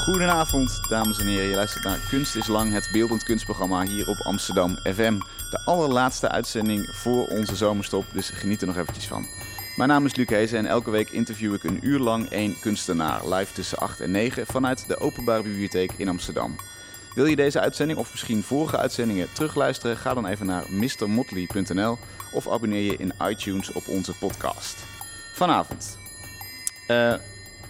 Goedenavond, dames en heren. Je luistert naar Kunst is Lang, het beeldend kunstprogramma hier op Amsterdam FM. De allerlaatste uitzending voor onze zomerstop, dus geniet er nog eventjes van. Mijn naam is Luc Hezen en elke week interview ik een uur lang één kunstenaar. Live tussen 8 en 9 vanuit de Openbare Bibliotheek in Amsterdam. Wil je deze uitzending of misschien vorige uitzendingen terugluisteren? Ga dan even naar mrmotley.nl of abonneer je in iTunes op onze podcast. Vanavond, uh,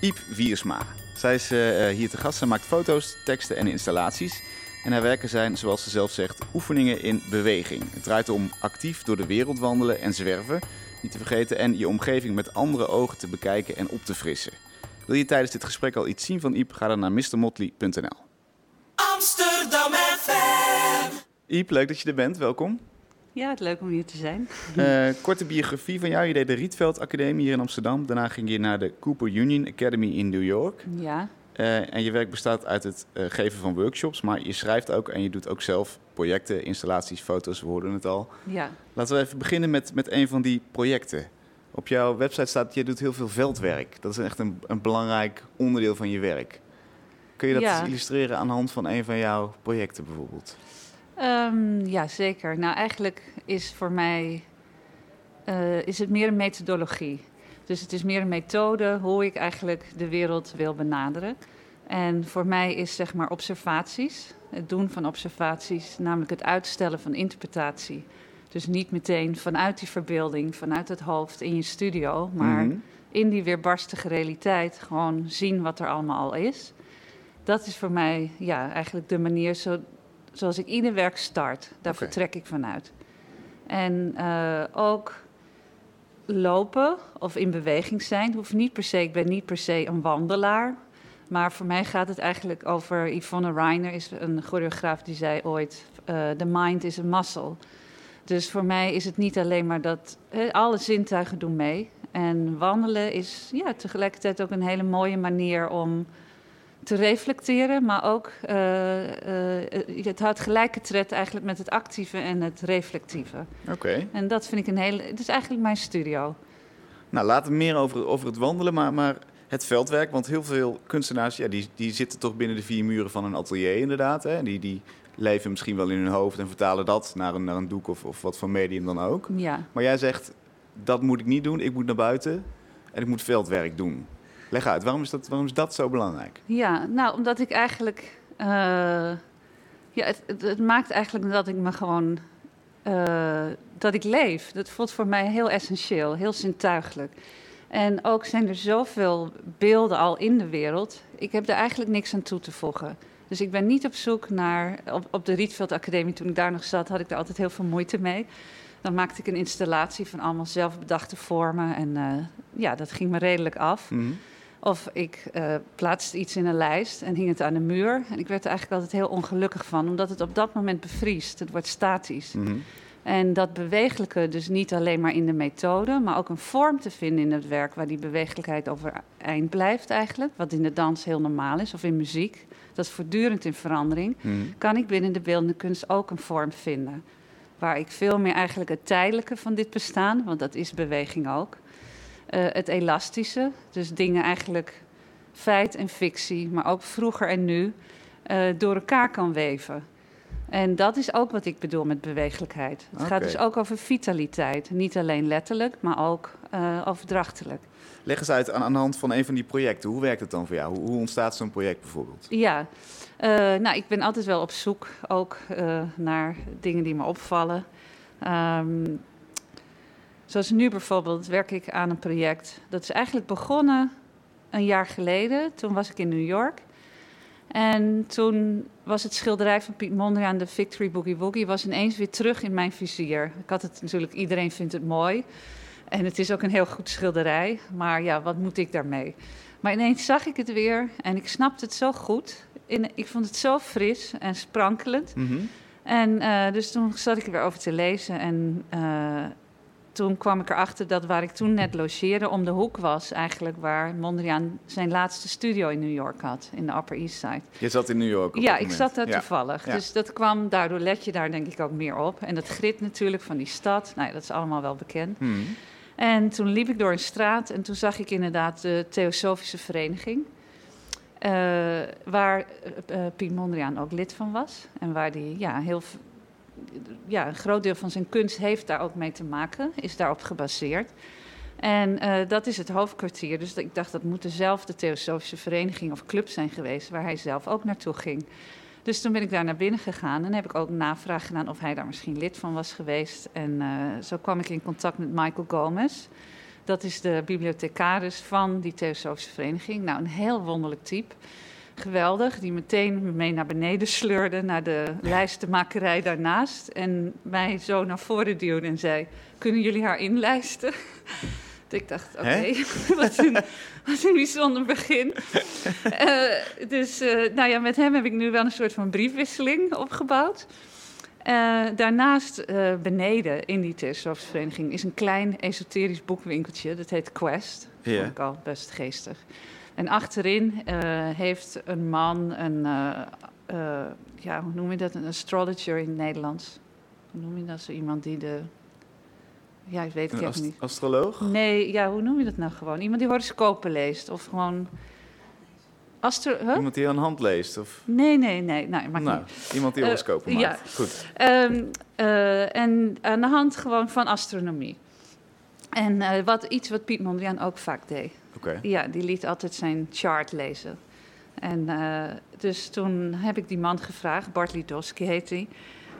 Iep Wiersma. Zij is uh, hier te gast. Zij maakt foto's, teksten en installaties. En haar werken zijn, zoals ze zelf zegt, oefeningen in beweging. Het draait om actief door de wereld wandelen en zwerven, niet te vergeten, en je omgeving met andere ogen te bekijken en op te frissen. Wil je tijdens dit gesprek al iets zien van Iep? Ga dan naar mrmotley.nl. Amsterdam FM. Iep, leuk dat je er bent. Welkom. Ja, het leuk om hier te zijn. Uh, korte biografie van jou. Je deed de Rietveld Academie hier in Amsterdam. Daarna ging je naar de Cooper Union Academy in New York. Ja. Uh, en je werk bestaat uit het uh, geven van workshops, maar je schrijft ook en je doet ook zelf projecten, installaties, foto's, we hoorden het al. Ja. Laten we even beginnen met, met een van die projecten. Op jouw website staat dat je doet heel veel veldwerk. Dat is echt een, een belangrijk onderdeel van je werk. Kun je dat Ja. illustreren aan de hand van een van jouw projecten bijvoorbeeld? Ehm, ja, zeker. Nou, eigenlijk is voor mij eh, is het meer een methodologie. Dus het is meer een methode hoe ik eigenlijk de wereld wil benaderen. En voor mij is zeg maar observaties, het doen van observaties, namelijk het uitstellen van interpretatie. Dus niet meteen vanuit die verbeelding, vanuit het hoofd in je studio, maar Mhm. in die weerbarstige realiteit gewoon zien wat er allemaal al is. Dat is voor mij ja, eigenlijk de manier zo, zoals ik ieder werk start. Daar vertrek ik vanuit. En eh, ook lopen of in beweging zijn. Hoeft niet per se, ik ben niet per se een wandelaar. Maar voor mij gaat het eigenlijk over. Yvonne Reiner is een choreograaf die zei ooit: eh, The mind is a muscle. Dus voor mij is het niet alleen maar dat. alle zintuigen doen mee. En wandelen is ja, tegelijkertijd ook een hele mooie manier om te reflecteren, maar ook eh, het houdt gelijke tred eigenlijk met het actieve en het reflectieve. Oké. En dat vind ik een hele. Het is eigenlijk mijn studio. Nou, laten we meer over, over het wandelen, maar, maar het veldwerk. Want heel veel kunstenaars, ja, die, die zitten toch binnen de vier muren van een atelier inderdaad. Hè? Die, die leven misschien wel in hun hoofd en vertalen dat naar een, naar een doek of, of wat voor medium dan ook. Ja. Maar jij zegt, dat moet ik niet doen, ik moet naar buiten en ik moet veldwerk doen. Leg uit, waarom is dat, waarom is dat zo belangrijk? Ja, nou, omdat ik eigenlijk. eh, ja, het, het, het maakt eigenlijk dat ik me gewoon. eh, dat ik leef. Dat voelt voor mij heel essentieel, heel zintuigelijk. En ook zijn er zoveel beelden al in de wereld. Ik heb er eigenlijk niks aan toe te voegen. Dus ik ben niet op zoek naar. Op, op de Rietveld Academie, toen ik daar nog zat, had ik daar altijd heel veel moeite mee. Dan maakte ik een installatie van allemaal zelfbedachte vormen. En eh, ja, dat ging me redelijk af. Mhm. Of ik eh, plaatste iets in een lijst en hing het aan de muur. En ik werd er eigenlijk altijd heel ongelukkig van, omdat het op dat moment bevriest. Het wordt statisch. Mhm. En dat bewegelijke, dus niet alleen maar in de methode, maar ook een vorm te vinden in het werk waar die bewegelijkheid overeind blijft eigenlijk. Wat in de dans heel normaal is, of in muziek. Dat is voortdurend in verandering. Mhm. Kan ik binnen de beeldende kunst ook een vorm vinden. Waar ik veel meer eigenlijk het tijdelijke van dit bestaan, want dat is beweging ook. Eh, het elastische, dus dingen eigenlijk feit en fictie, maar ook vroeger en nu, eh, door elkaar kan weven. En dat is ook wat ik bedoel met bewegelijkheid. Het gaat dus ook over vitaliteit. Niet alleen letterlijk, maar ook eh, overdrachtelijk. Leg eens uit aan, aan de hand van een van die projecten. Hoe werkt het dan voor jou? Hoe, hoe ontstaat zo'n project bijvoorbeeld? Ja, nou, ik ben altijd wel op zoek ook naar dingen die me opvallen. Ehm, zoals nu bijvoorbeeld werk ik aan een project. Dat is eigenlijk begonnen een jaar geleden. Toen was ik in New York. En toen was het schilderij van Piet Mondriaan, de Victory Boogie Woogie, was ineens weer terug in mijn vizier. Ik had het natuurlijk, iedereen vindt het mooi. En het is ook een heel goed schilderij. Maar ja, wat moet ik daarmee? Maar ineens zag ik het weer en ik snapte het zo goed. In, ik vond het zo fris en sprankelend. Mhm. En eh, dus toen zat ik er weer over te lezen. En eh, toen kwam ik erachter dat waar ik toen net logeerde om de hoek was eigenlijk waar Mondriaan zijn laatste studio in New York had, in de Upper East Side. Je zat in New York op Ja, ik zat daar Ja. toevallig. Ja. Dus dat kwam, daardoor let je daar denk ik ook meer op. En dat grit natuurlijk van die stad, nou ja, dat is allemaal wel bekend. Mhm. En toen liep ik door een straat en toen zag ik inderdaad de Theosofische Vereniging. Uh, waar uh, Piet Mondriaan ook lid van was. En waar die ja, heel, ja, een groot deel van zijn kunst heeft daar ook mee te maken, is daarop gebaseerd. En uh, dat is het hoofdkwartier. Dus ik dacht dat moet dezelfde theosofische vereniging of club zijn geweest waar hij zelf ook naartoe ging. Dus toen ben ik daar naar binnen gegaan en heb ik ook navraag gedaan of hij daar misschien lid van was geweest. En uh, zo kwam ik in contact met Michael Gomez. Dat is de bibliothecaris van die theosofische vereniging. Nou, een heel wonderlijk type. Geweldig, die meteen me mee naar beneden sleurde, naar de lijstenmakerij daarnaast. En mij zo naar voren duwde en zei: Kunnen jullie haar inlijsten? ik dacht, oké, wat, een, wat een bijzonder begin. uh, dus uh, nou ja, met hem heb ik nu wel een soort van briefwisseling opgebouwd. Uh, daarnaast beneden in die theosofische vereniging is een klein esoterisch boekwinkeltje. Dat heet Quest. Dat vond ik al best geestig. En achterin heeft een man een, ja, hoe noem je dat, een astrologer in het Nederlands. Hoe noem je dat? Zo iemand die de ja, ik weet het echt niet. astroloog? Nee, ja, hoe noem je dat nou gewoon? Iemand die horoscopen leest of gewoon... Astro huh? Iemand die aan hand leest? Of? Nee, nee, nee. nee mag nou, niet. iemand die horoscopen uh, maakt. Ja. Goed. Um, uh, en aan de hand gewoon van astronomie. En uh, wat, iets wat Piet Mondriaan ook vaak deed. Okay. Ja, die liet altijd zijn chart lezen. En dus toen heb ik die man gevraagd, Bart Lidowski heet hij...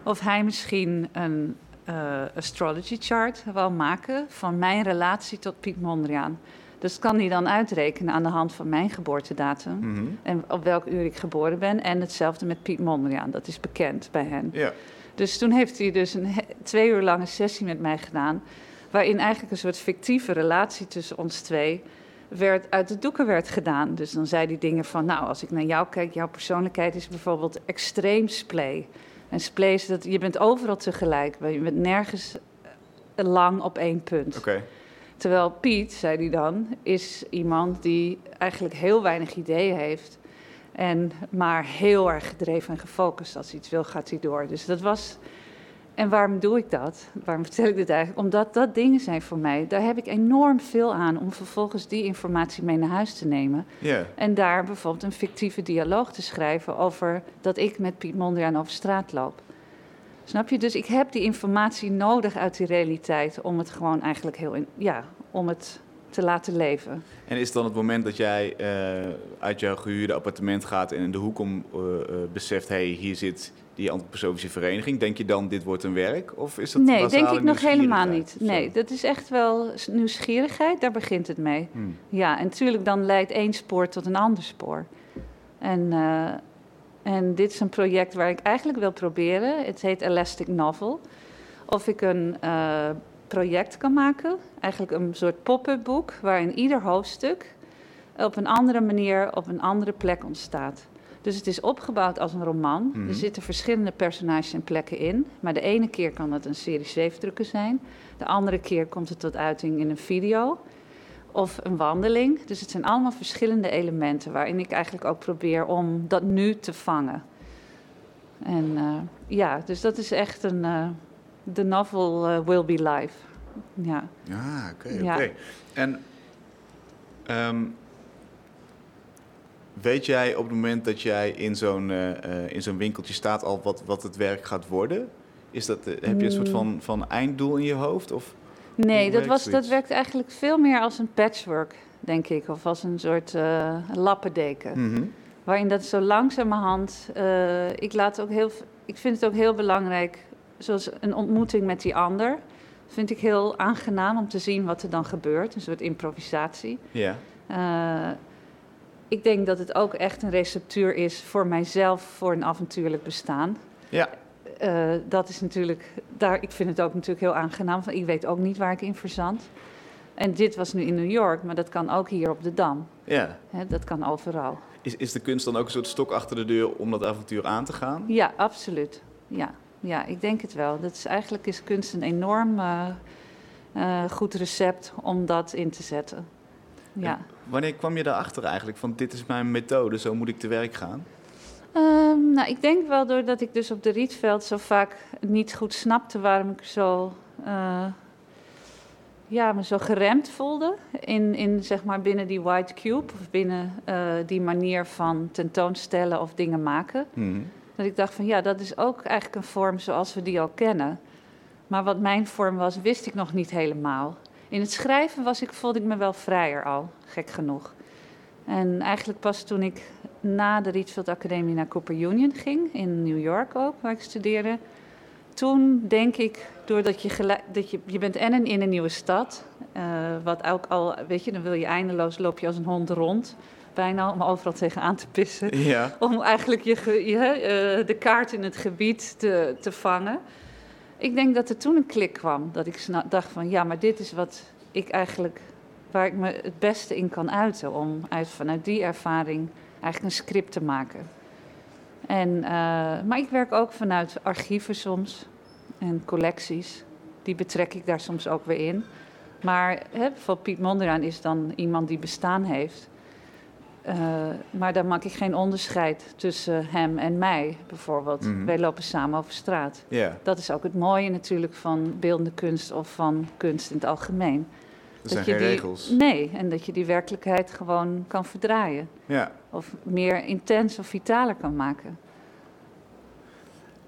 of hij misschien een uh, astrology chart wil maken van mijn relatie tot Piet Mondriaan. Dus kan hij dan uitrekenen aan de hand van mijn geboortedatum Mhm. en op welk uur ik geboren ben. En hetzelfde met Piet Mondriaan, dat is bekend bij hen. Ja. Dus toen heeft hij dus een twee uur lange sessie met mij gedaan, waarin eigenlijk een soort fictieve relatie tussen ons twee werd, uit de doeken werd gedaan. Dus dan zei hij dingen van, nou, als ik naar jou kijk, jouw persoonlijkheid is bijvoorbeeld extreem splay. En splay is dat je bent overal tegelijk, je bent nergens lang op één punt. Terwijl Piet, zei hij dan, is iemand die eigenlijk heel weinig ideeën heeft. En maar heel erg gedreven en gefocust. Als hij iets wil, gaat hij door. Dus dat was. En waarom doe ik dat? Waarom vertel ik dit eigenlijk? Omdat dat dingen zijn voor mij. Daar heb ik enorm veel aan om vervolgens die informatie mee naar huis te nemen. En daar bijvoorbeeld een fictieve dialoog te schrijven over dat ik met Piet Mondriaan over straat loop. Snap je? Dus ik heb die informatie nodig uit die realiteit om het gewoon eigenlijk heel in, ja, om het te laten leven. En is dan het moment dat jij uh, uit jouw gehuurde appartement gaat en in de hoek om uh, uh, beseft, hé, hey, hier zit die antroposofische vereniging, denk je dan dit wordt een werk? Of is dat nee, denk ik nog helemaal niet. Nee, dat is echt wel nieuwsgierigheid, daar begint het mee. Hmm. Ja, en natuurlijk dan leidt één spoor tot een ander spoor. En, en dit is een project waar ik eigenlijk wil proberen. Het heet Elastic Novel. Of ik een project kan maken, eigenlijk een soort pop-up boek, waarin ieder hoofdstuk op een andere manier op een andere plek ontstaat. Dus het is opgebouwd als een roman. Mhm. Er zitten verschillende personages en plekken in. Maar de ene keer kan het een serie zeefdrukken zijn. De andere keer komt het tot uiting in een video of een wandeling. Dus het zijn allemaal verschillende elementen waarin ik eigenlijk ook probeer om dat nu te vangen. En uh, ja, dus dat is echt een. Uh, de novel uh, will be live. Ja. Oké, okay, Ja. oké. Okay. En um, weet jij op het moment dat jij in zo'n uh, uh, in zo'n winkeltje staat al wat, wat het werk gaat worden? Is dat, uh, heb je een soort van, van einddoel in je hoofd? Of nee, dat, was, dat werkt eigenlijk veel meer als een patchwork, denk ik. Of als een soort lappendeken. Mm -hmm. Waarin dat zo langzamerhand... Ik, laat ook heel, ik vind het ook heel belangrijk, zoals een ontmoeting met die ander... vind ik heel aangenaam om te zien wat er dan gebeurt. Een soort improvisatie. Ja. Uh, ik denk dat het ook echt een receptuur is voor mijzelf voor een avontuurlijk bestaan. Ja. Uh, dat is natuurlijk, daar, ik vind het ook natuurlijk heel aangenaam. Ik weet ook niet waar ik in verzand. En dit was nu in New York, maar dat kan ook hier op de Dam. Ja. He, dat kan overal. Is, is de kunst dan ook een soort stok achter de deur om dat avontuur aan te gaan? Ja, absoluut. Ja, ja ik denk het wel. Dat is, eigenlijk is kunst een enorm uh, uh, goed recept om dat in te zetten. Ja. Wanneer kwam je daarachter eigenlijk van dit is mijn methode, zo moet ik te werk gaan? Um, nou, ik denk wel doordat ik dus op de Rietveld zo vaak niet goed snapte waarom ik zo. Uh, ja, me zo geremd voelde in, in, zeg maar, binnen die white cube of binnen die manier van tentoonstellen of dingen maken. Mhm. Dat ik dacht van ja, dat is ook eigenlijk een vorm zoals we die al kennen. Maar wat mijn vorm was, wist ik nog niet helemaal. In het schrijven was ik, voelde ik me wel vrijer al, gek genoeg. En eigenlijk pas toen ik na de Rietveld Academie naar Cooper Union ging, in New York ook, waar ik studeerde. Toen denk ik, doordat je, gelijk, dat je, je bent en in een nieuwe stad, uh, wat ook al, weet je, dan wil je eindeloos, loop je als een hond rond bijna om overal tegenaan te pissen. Ja. Om eigenlijk je, je uh, de kaart in het gebied te, te vangen. Ik denk dat er toen een klik kwam. Dat ik dacht van ja, maar dit is wat ik eigenlijk waar ik me het beste in kan uiten. Om uit, vanuit die ervaring eigenlijk een script te maken. En, uh, maar ik werk ook vanuit archieven soms en collecties. Die betrek ik daar soms ook weer in. Maar hè, bijvoorbeeld Piet Mondriaan is dan iemand die bestaan heeft. Uh, maar daar maak ik geen onderscheid tussen hem en mij, bijvoorbeeld. Mhm. Wij lopen samen over straat. Ja, Dat is ook het mooie natuurlijk van beeldende kunst of van kunst in het algemeen. er zijn geen die- regels. Nee, en dat je die werkelijkheid gewoon kan verdraaien. Ja. Of meer intens of vitaler kan maken.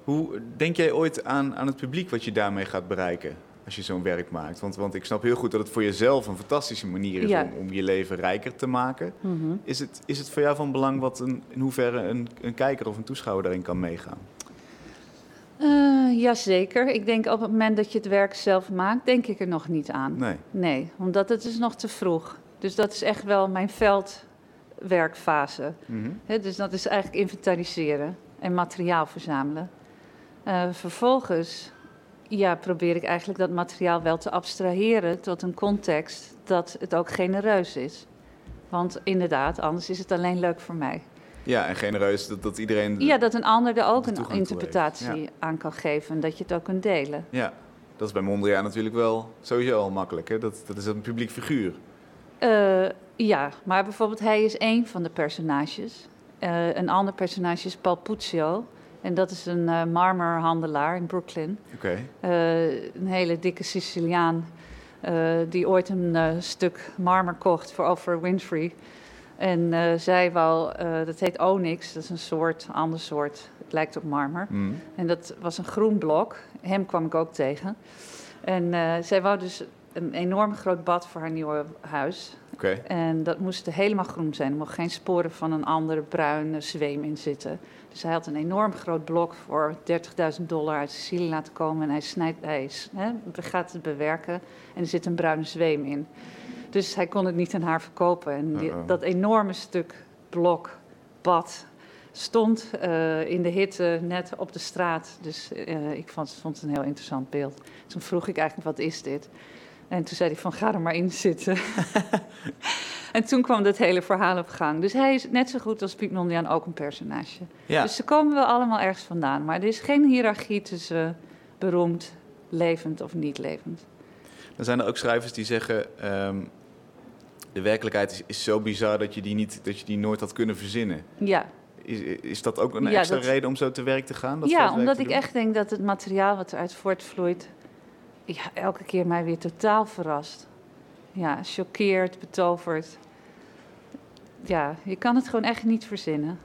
Hoe denk jij ooit aan, aan het publiek wat je daarmee gaat bereiken als je zo'n werk maakt? Want, want ik snap heel goed dat het voor jezelf een fantastische manier is Ja. om, om je leven rijker te maken. Mhm. Is het, is het voor jou van belang wat een, in hoeverre een, een kijker of een toeschouwer daarin kan meegaan? Eh, jazeker. Ik denk op het moment dat je het werk zelf maakt, denk ik er nog niet aan. Nee. Nee, omdat het is nog te vroeg. Dus dat is echt wel mijn veldwerkfase. Mhm. Dus dat is eigenlijk inventariseren en materiaal verzamelen. Eh, vervolgens ja, probeer ik eigenlijk dat materiaal wel te abstraheren tot een context dat het ook genereus is. Want inderdaad, anders is het alleen leuk voor mij. Ja, en genereus dat, dat iedereen... Ja, dat een ander er ook een interpretatie aan kan geven en dat je het ook kunt delen. Ja, dat is bij Mondriaan natuurlijk wel sowieso al makkelijk. Hè? Dat, dat is een publiek figuur. Eh, ja, maar bijvoorbeeld hij is één van de personages. Eh, een ander personage is Paul Puccio. En dat is een eh, marmerhandelaar in Brooklyn. Eh, een hele dikke Siciliaan eh, die ooit een stuk marmer kocht voor Oprah Winfrey. En zij wou, dat heet onyx, dat is een soort, ander soort, het lijkt op marmer. Mhm. En dat was een groen blok. Hem kwam ik ook tegen. En zij wou dus een enorm groot bad voor haar nieuwe huis. En dat moest helemaal groen zijn. Er mocht geen sporen van een andere bruine zweem in zitten. Dus hij had een enorm groot blok voor 30.000 dollar uit Sicilië laten komen. En hij, snijdt, hij hè, gaat het bewerken en er zit een bruine zweem in. Dus hij kon het niet aan haar verkopen. En die- dat enorme stuk blok, bad, stond eh, in de hitte net op de straat. Dus eh, ik vond, vond het een heel interessant beeld. Toen vroeg ik eigenlijk, wat is dit? En toen zei hij van, ga er maar in zitten. en toen kwam dat hele verhaal op gang. Dus hij is net zo goed als Piet ook een personage. Ja. Dus ze komen wel allemaal ergens vandaan. Maar er is geen hiërarchie tussen beroemd, levend of niet levend. Dan zijn er ook schrijvers die zeggen... ehm, de werkelijkheid is, is zo bizar dat je, die niet, dat je die nooit had kunnen verzinnen. Ja, Is, is dat ook een Ja, extra dat- reden om zo te werk te gaan? Dat ja omdat ik echt denk dat het materiaal wat eruit voortvloeit... Ja, elke keer mij weer totaal verrast. Ja, choqueert, betovert. Ja, je kan het gewoon echt niet verzinnen.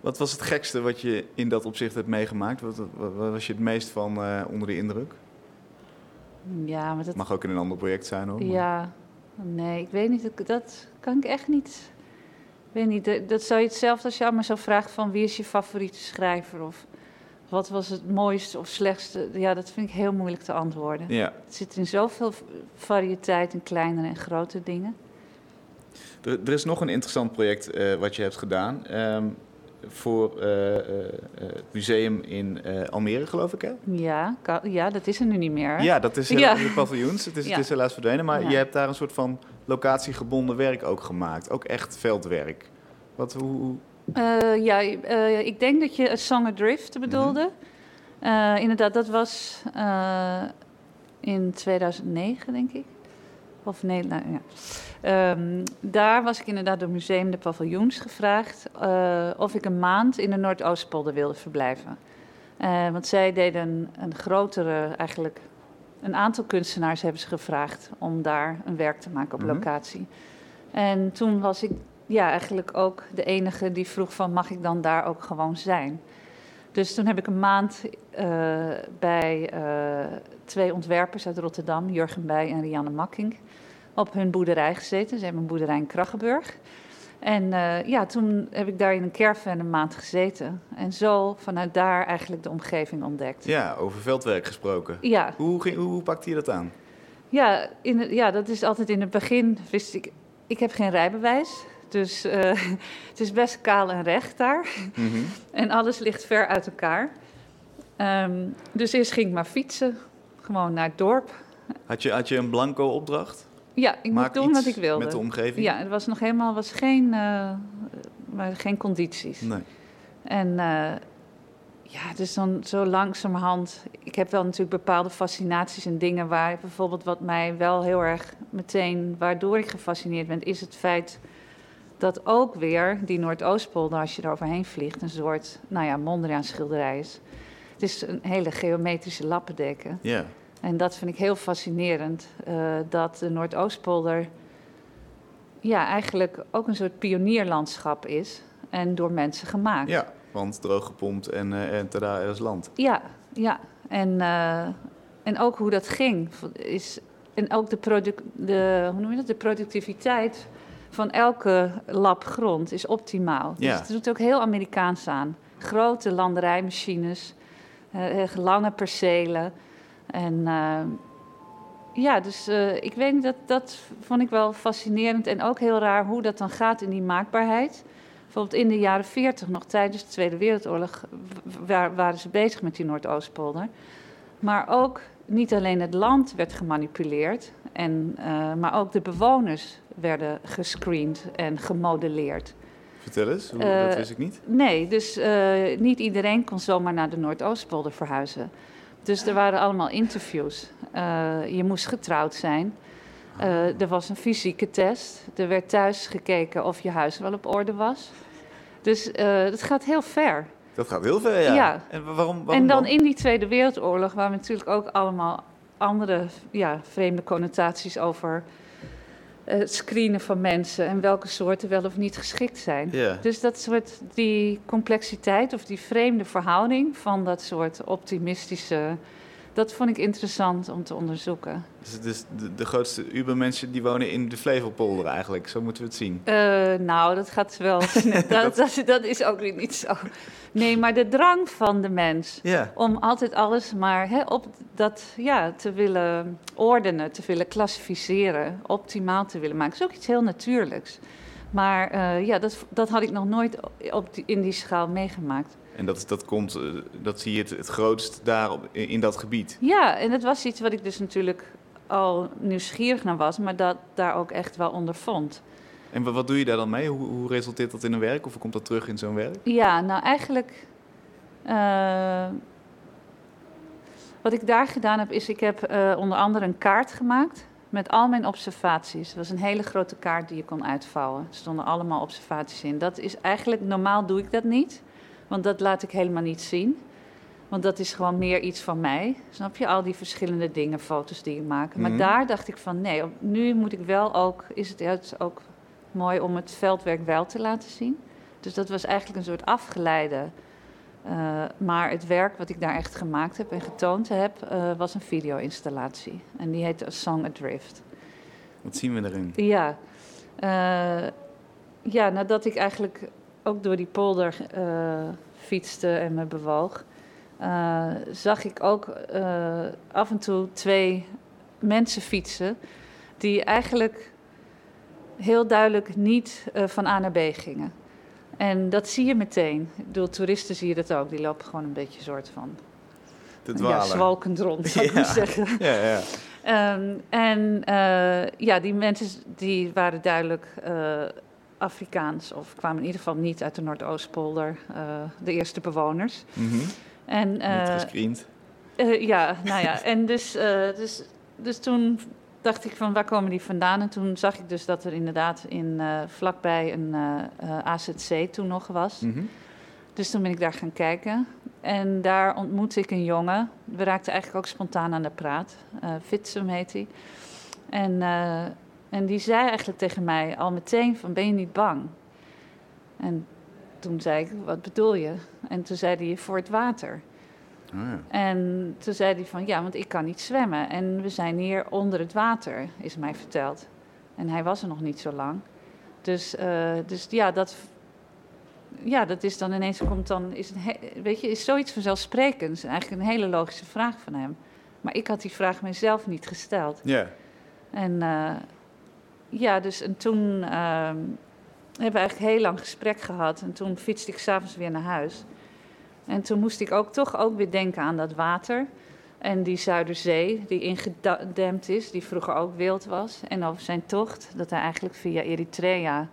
Wat was het gekste wat je in dat opzicht hebt meegemaakt? Wat, wat, wat was je het meest van eh, onder de indruk? Ja, maar dat... Mag ook in een ander project zijn hoor. maar- Ja, nee, ik weet niet. dat- kan ik echt niet. Ik weet niet, dat- dat zou je hetzelfde als je me zou vragen van wie is je favoriete schrijver of wat was het mooiste of slechtste. Ja, dat vind ik heel moeilijk te antwoorden. Ja. Het zit in zoveel variëteit in kleinere en grote dingen. Er, er is nog een interessant project eh, wat je hebt gedaan. ehm, voor eh, eh, het museum in Almere, geloof ik, hè? Ja, kan- ja, dat is er nu niet meer. Ja, dat is Ja. de paviljoens. Het is, Ja. het is helaas verdwenen. Maar je hebt daar een soort van locatiegebonden werk ook gemaakt. Ook echt veldwerk. Wat, hoe, Eh, ja, eh, ik denk dat je A Song Adrift bedoelde. Eh, inderdaad, dat was in 2009, denk ik. Of nee, nou ja. Ehm, daar was ik inderdaad door Museum de Paviljoens gevraagd of ik een maand in de Noordoostpolder wilde verblijven. Want zij deden een, een grotere, eigenlijk een aantal kunstenaars hebben ze gevraagd om daar een werk te maken op Mhm. locatie. En toen was ik ja, eigenlijk ook de enige die vroeg van mag ik dan daar ook gewoon zijn. Dus toen heb ik een maand eh, bij eh, twee ontwerpers uit Rotterdam, Jurgen Bij en Rianne Makking, op hun boerderij gezeten. Ze hebben een boerderij in Kraggenburg. En eh, ja, toen heb ik daar in een caravan een maand gezeten. En zo vanuit daar eigenlijk de omgeving ontdekt. Ja, over veldwerk gesproken. Ja, Hoe, ging, hoe, hoe pakte je dat aan? ja, in ja, dat is altijd in het begin wist ik. Ik heb geen rijbewijs. Dus eh, het is best kaal en recht daar. Mhm. En alles ligt ver uit elkaar. Ehm, dus eerst ging ik maar fietsen. Gewoon naar het dorp. Had, je, had je een blanco opdracht? Ja, ik Maak moest doen wat ik wilde. Met de omgeving? Ja, er was nog helemaal was geen, eh, waren geen condities. Nee. En eh, ja, dus dan zo langzamerhand. Ik heb wel natuurlijk bepaalde fascinaties en dingen waar bijvoorbeeld wat mij wel heel erg meteen, waardoor ik gefascineerd ben, is het feit dat ook weer die Noordoostpolder, als je er overheen vliegt, een soort, nou ja, Mondriaan schilderij is. Het is een hele geometrische lappendekken. Ja. En dat vind ik heel fascinerend, eh, dat de Noordoostpolder ja, eigenlijk ook een soort pionierlandschap is en door mensen gemaakt. ja, want droog gepompt en, eh en tada, er is land. Ja, ja. En, eh, en ook hoe dat ging. Is, en ook de, product, de, hoe noem je dat? de productiviteit van elke lap grond is optimaal. Ja. Dus het doet ook heel Amerikaans aan. Grote landerijmachines, echt lange percelen. En eh, ja, dus ik weet dat, dat vond ik wel fascinerend. En ook heel raar hoe dat dan gaat in die maakbaarheid. Bijvoorbeeld in de jaren 40, nog tijdens de Tweede Wereldoorlog, waren ze bezig met die Noordoostpolder. Maar ook niet alleen het land werd gemanipuleerd, en, eh, maar ook de bewoners werden gescreend en gemodelleerd. Vertel eens, hoe, Eh, dat wist ik niet. Nee, dus eh, niet iedereen kon zomaar naar de Noordoostpolder verhuizen. Dus er waren allemaal interviews. Je moest getrouwd zijn. Er was een fysieke test. Er werd thuis gekeken of je huis wel op orde was. Dus het gaat heel ver. Dat gaat heel ver, ja. Ja. En wa- waarom, waarom en dan in die Tweede Wereldoorlog, waar we natuurlijk ook allemaal andere ja, vreemde connotaties over eh, het screenen van mensen en welke soorten wel of niet geschikt zijn. Ja. Dus dat soort, die complexiteit of die vreemde verhouding van dat soort optimistische, dat vond ik interessant om te onderzoeken. Dus is de, de grootste Ubermensen die wonen in de Flevopolder eigenlijk, zo moeten we het zien. Eh, nou, dat gaat wel. dat, dat, dat is ook weer niet zo. Nee, maar de drang van de mens om altijd alles maar hè, op dat ja, te willen ordenen, te willen klassificeren, optimaal te willen maken, is ook iets heel natuurlijks. Maar eh, ja, dat, dat had ik nog nooit op die, in die schaal meegemaakt. En dat, dat komt, eh, dat zie je het, het grootst daar op, in, dat gebied. Ja, en dat was iets wat ik dus natuurlijk al nieuwsgierig naar was, maar dat daar ook echt wel ondervond. En wa- wat doe je daar dan mee? Hoe, hoe resulteert dat in een werk? Of hoe komt dat terug in zo'n werk? Ja, nou eigenlijk. eh, wat ik daar gedaan heb, is ik heb eh, onder andere een kaart gemaakt met al mijn observaties. Het was een hele grote kaart die je kon uitvouwen. Er stonden allemaal observaties in. Dat is eigenlijk, normaal doe ik dat niet, want dat laat ik helemaal niet zien. Want dat is gewoon meer iets van mij. Snap je? Al die verschillende dingen, foto's die ik maak. Maar Mhm. daar dacht ik van nee, nu moet ik wel ook, is het ook mooi om het veldwerk wel te laten zien. Dus dat was eigenlijk een soort afgeleide. eh, maar het werk wat ik daar echt gemaakt heb en getoond heb, eh, was een video-installatie. En die heette A Song Adrift. Wat zien we erin? Ja, eh, ja, nadat ik eigenlijk ook door die polder eh, fietste en me bewoog, eh, zag ik ook eh, af en toe twee mensen fietsen die eigenlijk heel duidelijk niet van A naar B gingen. En dat zie je meteen. Ik bedoel, toeristen zie je dat ook. Die lopen gewoon een beetje soort van Te ja, dwalen. zwalkend rond, zou ik Ja. maar zeggen. Ja, ja. Ehm, en ja, die mensen die waren duidelijk Afrikaans of kwamen in ieder geval niet uit de Noordoostpolder, eh, de eerste bewoners. Mhm. En, Niet eh, gescreend. eh, ja, nou ja, en dus, dus, dus toen dacht ik van waar komen die vandaan? En toen zag ik dus dat er inderdaad in, vlakbij een AZC toen nog was. Mhm. Dus toen ben ik daar gaan kijken. en daar ontmoette ik een jongen. We raakten eigenlijk ook spontaan aan de praat. Uh, Fitsum heet hij. En, uh, en die zei eigenlijk tegen mij al meteen van, ben je niet bang? En toen zei ik, wat bedoel je? En toen zei hij, voor het water. Oh ja. En toen zei hij van, ja, want ik kan niet zwemmen. En we zijn hier onder het water, is mij verteld. En hij was er nog niet zo lang. Dus, uh, dus ja, dat, ja, dat is dan ineens komt dan, is, een, weet je, is zoiets vanzelfsprekends. Eigenlijk een hele logische vraag van hem. Maar ik had die vraag mezelf niet gesteld. Ja. En uh, ja, dus en toen uh, hebben we eigenlijk heel lang gesprek gehad. En toen fietste ik s'avonds weer naar huis. En toen moest ik ook toch ook weer denken aan dat water. En die Zuiderzee, die ingedempt is, die vroeger ook wild was. En over zijn tocht, dat hij eigenlijk via Eritrea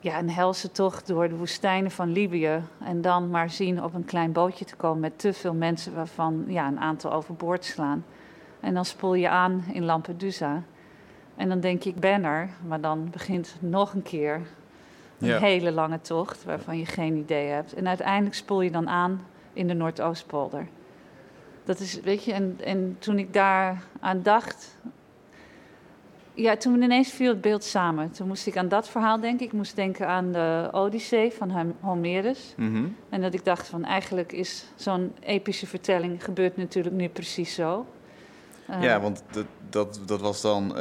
ja, een helse tocht door de woestijnen van Libië. En dan maar zien op een klein bootje te komen met te veel mensen waarvan ja, een aantal overboord slaan. En dan spoel je aan in Lampedusa. En dan denk je, ik ben er. Maar dan begint nog een keer een ja. hele lange tocht waarvan je geen idee hebt. En uiteindelijk spoel je dan aan in de Noordoostpolder. Dat is, weet je, en, en toen ik daar aan dacht, ja, toen ineens viel het beeld samen. Toen moest ik aan dat verhaal denken. Ik moest denken aan de Odyssee van Homerus. Mm En dat ik dacht van eigenlijk is zo'n epische vertelling gebeurt natuurlijk nu precies zo. Uh, ja, want dat, dat, dat was dan uh, uh,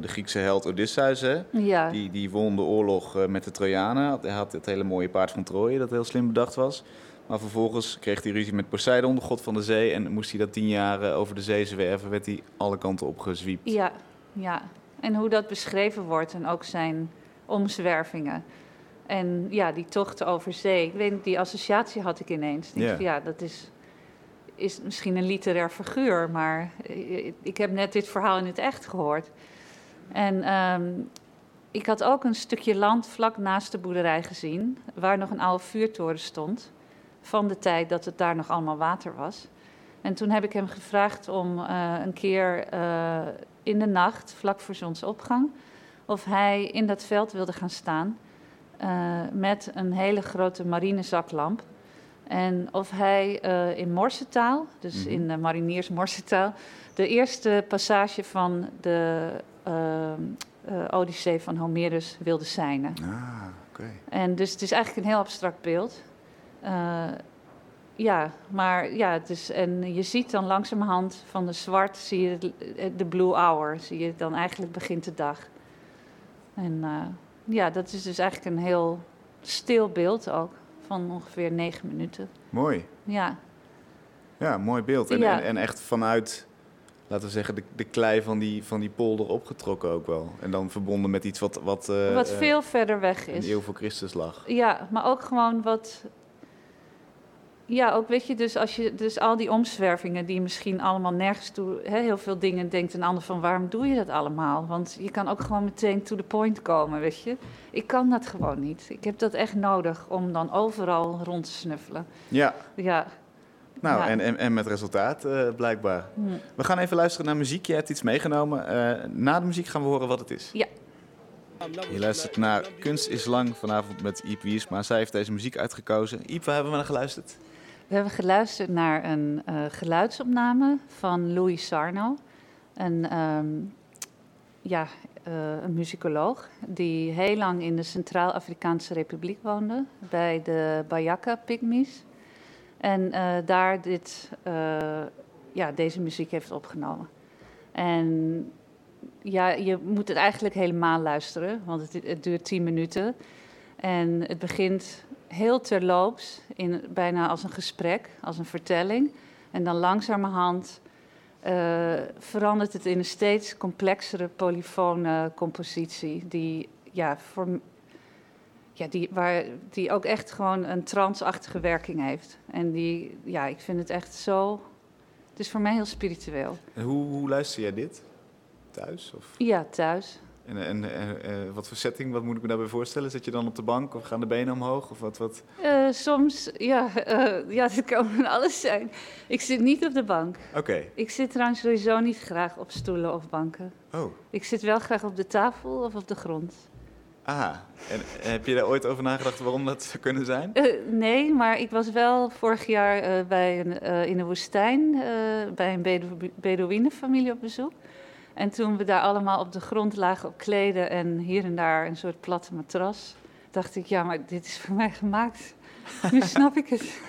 de Griekse held Odysseus, hè? Ja. Die, die won de oorlog met de Trojanen. Hij had het hele mooie paard van Troje, dat heel slim bedacht was. Maar vervolgens kreeg hij ruzie met Poseidon, de god van de zee. En moest hij dat tien jaar over de zee zwerven, werd hij alle kanten op gezwiept. Ja, ja. En hoe dat beschreven wordt en ook zijn omzwervingen. En ja, die tocht over zee. Ik weet niet, die associatie had ik ineens. Ik yeah. ja, dat is, is misschien een literair figuur, maar ik heb net dit verhaal in het echt gehoord. En um, ik had ook een stukje land vlak naast de boerderij gezien, waar nog een oude vuurtoren stond. Van de tijd dat het daar nog allemaal water was. En toen heb ik hem gevraagd om uh, een keer uh, in de nacht, vlak voor zonsopgang, of hij in dat veld wilde gaan staan uh, met een hele grote marine zaklamp. En of hij uh, in morsetaal, dus mm -hmm. in de mariniers morsetaal, de eerste passage van de uh, Odyssee van Homerus wilde zijnen. Ah, oké. Okay. En dus het is eigenlijk een heel abstract beeld. ja, maar ja, het is, en je ziet dan langzamerhand van de zwart, zie je de blue hour, zie je dan eigenlijk begint de dag. En uh, ja, dat is dus eigenlijk een heel stil beeld ook, van ongeveer negen minuten. Mooi. Ja. Ja, mooi beeld. En, Ja. en, en echt vanuit, laten we zeggen, de, de klei van die, van die polder opgetrokken ook wel. En dan verbonden met iets wat... Wat, eh, Wat eh, veel verder weg een is. eeuw voor Christus lag. Ja, maar ook gewoon wat. Ja, ook weet je, dus als je dus al die omzwervingen die misschien allemaal nergens toe, hè, heel veel dingen denkt een ander van waarom doe je dat allemaal? Want je kan ook gewoon meteen to the point komen, weet je. Ik kan dat gewoon niet. Ik heb dat echt nodig om dan overal rond te snuffelen. Ja, Ja, nou, Ja. en, en, en met resultaat eh, blijkbaar. hm. We gaan even luisteren naar muziek. Je hebt iets meegenomen. Eh, na de muziek gaan we horen wat het is. Ja. Je luistert naar Kunst is Lang vanavond met Iep Wiersma. Zij heeft deze muziek uitgekozen. Iep, waar hebben we naar geluisterd? We hebben geluisterd naar een eh, geluidsopname van Louis Sarno. Een, ehm, ja, eh, een muzikoloog die heel lang in de Centraal-Afrikaanse Republiek woonde, bij de Bayaka Pygmies. En eh, daar dit, ja, deze muziek heeft opgenomen. En ja, je moet het eigenlijk helemaal luisteren, want het, het duurt tien minuten. En het begint heel terloops, in, bijna als een gesprek, als een vertelling. En dan langzamerhand eh, verandert het in een steeds complexere polyfone compositie. Die, ja, voor, ja, die, waar, die ook echt gewoon een transachtige werking heeft. En die, ja, ik vind het echt zo... Het is voor mij heel spiritueel. En hoe, hoe luister jij dit? Thuis? Of, Ja, thuis. En en eh, wat voor setting? Wat moet ik me daarbij voorstellen? Zit je dan op de bank of gaan de benen omhoog? Of wat, wat? Eh, soms, ja, eh, ja, het kan van alles zijn. Ik zit niet op de bank. Oké. Ik zit trouwens sowieso niet graag op stoelen of banken. Oh, Ik zit wel graag op de tafel of op de grond. Aha, en heb je daar ooit over nagedacht waarom dat zou kunnen zijn? Nee, maar ik was wel vorig jaar bij een, in de woestijn bij een Bedo Bedouinenfamilie op bezoek. En toen we daar allemaal op de grond lagen op kleden en hier en daar een soort platte matras, dacht ik, ja, maar dit is voor mij gemaakt. Nu snap ik het.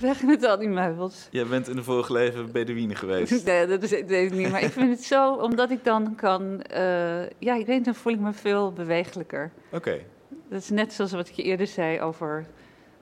Weg met al die meubels. Jij bent in de vorige leven Bedouine geweest. Nee, dat is, dat weet ik niet. Maar ik vind het zo, omdat ik dan kan... eh, ja, ik weet dan voel ik me veel bewegelijker. Oké, Dat is net zoals wat ik je eerder zei over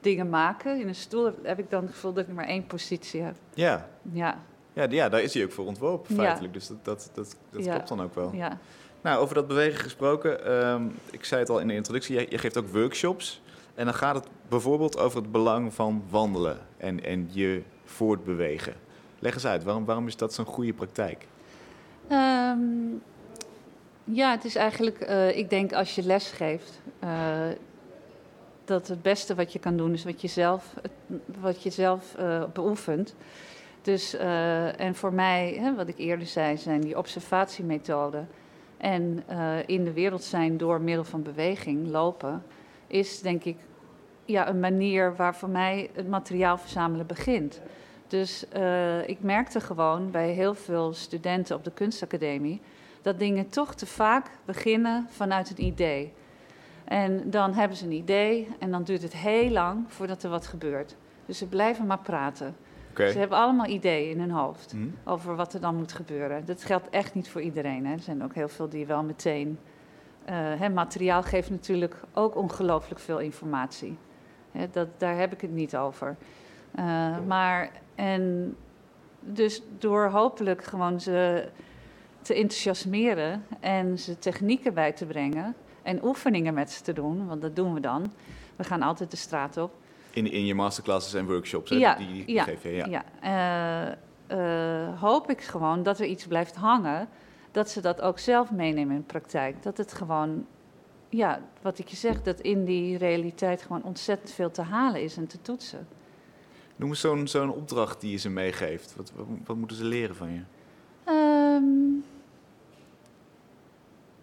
dingen maken. In een stoel heb ik dan het gevoel dat ik maar één positie heb. ja. Ja, Ja, ja, daar is hij ook voor ontworpen feitelijk. Dus dat, dat, dat, klopt dan ook wel. ja. Nou, over dat bewegen gesproken. ehm, ik zei het al in de introductie, je, je geeft ook workshops. En dan gaat het bijvoorbeeld over het belang van wandelen en, en je voortbewegen. Leg eens uit, waarom, waarom is dat zo'n goede praktijk? Ehm, ja, het is eigenlijk, eh, ik denk als je les geeft, eh, dat het beste wat je kan doen is wat je zelf, wat je zelf eh, beoefent. Dus, eh, en voor mij, hè, wat ik eerder zei, zijn die observatiemethoden en eh, in de wereld zijn door middel van beweging, lopen, is denk ik ja, een manier waar voor mij het materiaal verzamelen begint. Dus eh, ik merkte gewoon bij heel veel studenten op de kunstacademie dat dingen toch te vaak beginnen vanuit een idee. En dan hebben ze een idee en dan duurt het heel lang voordat er wat gebeurt. Dus ze blijven maar praten. Ze hebben allemaal ideeën in hun hoofd Hm? over wat er dan moet gebeuren. Dat geldt echt niet voor iedereen. Hè. Er zijn ook heel veel die wel meteen. eh, hè, materiaal geeft natuurlijk ook ongelooflijk veel informatie. Hè, dat, daar heb ik het niet over. Eh, maar en dus door hopelijk gewoon ze te enthousiasmeren en ze technieken bij te brengen en oefeningen met ze te doen, want dat doen we dan. We gaan altijd de straat op. In, in je masterclasses en workshops, hè, Ja, die, die ja, geef je. Ja. Ja, eh, eh, hoop ik gewoon dat er iets blijft hangen, dat ze dat ook zelf meenemen in de praktijk. Dat het gewoon, ja, wat ik je zeg, dat in die realiteit gewoon ontzettend veel te halen is en te toetsen. Noem eens zo'n zo'n opdracht die je ze meegeeft. Wat, wat, wat moeten ze leren van je? Ehm,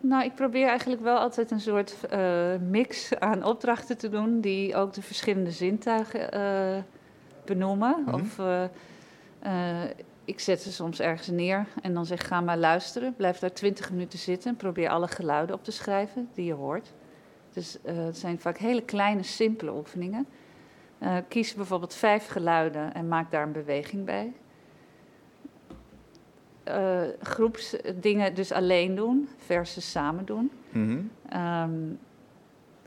nou, ik probeer eigenlijk wel altijd een soort eh, mix aan opdrachten te doen die ook de verschillende zintuigen eh, benoemen. Mhm. Of eh, ik zet ze soms ergens neer en dan zeg ga maar luisteren. Blijf daar twintig minuten zitten en probeer alle geluiden op te schrijven die je hoort. Dus het zijn vaak hele kleine, simpele oefeningen. Kies bijvoorbeeld vijf geluiden en maak daar een beweging bij eh groepsdingen dus alleen doen versus samen doen. Mhm. Ehm,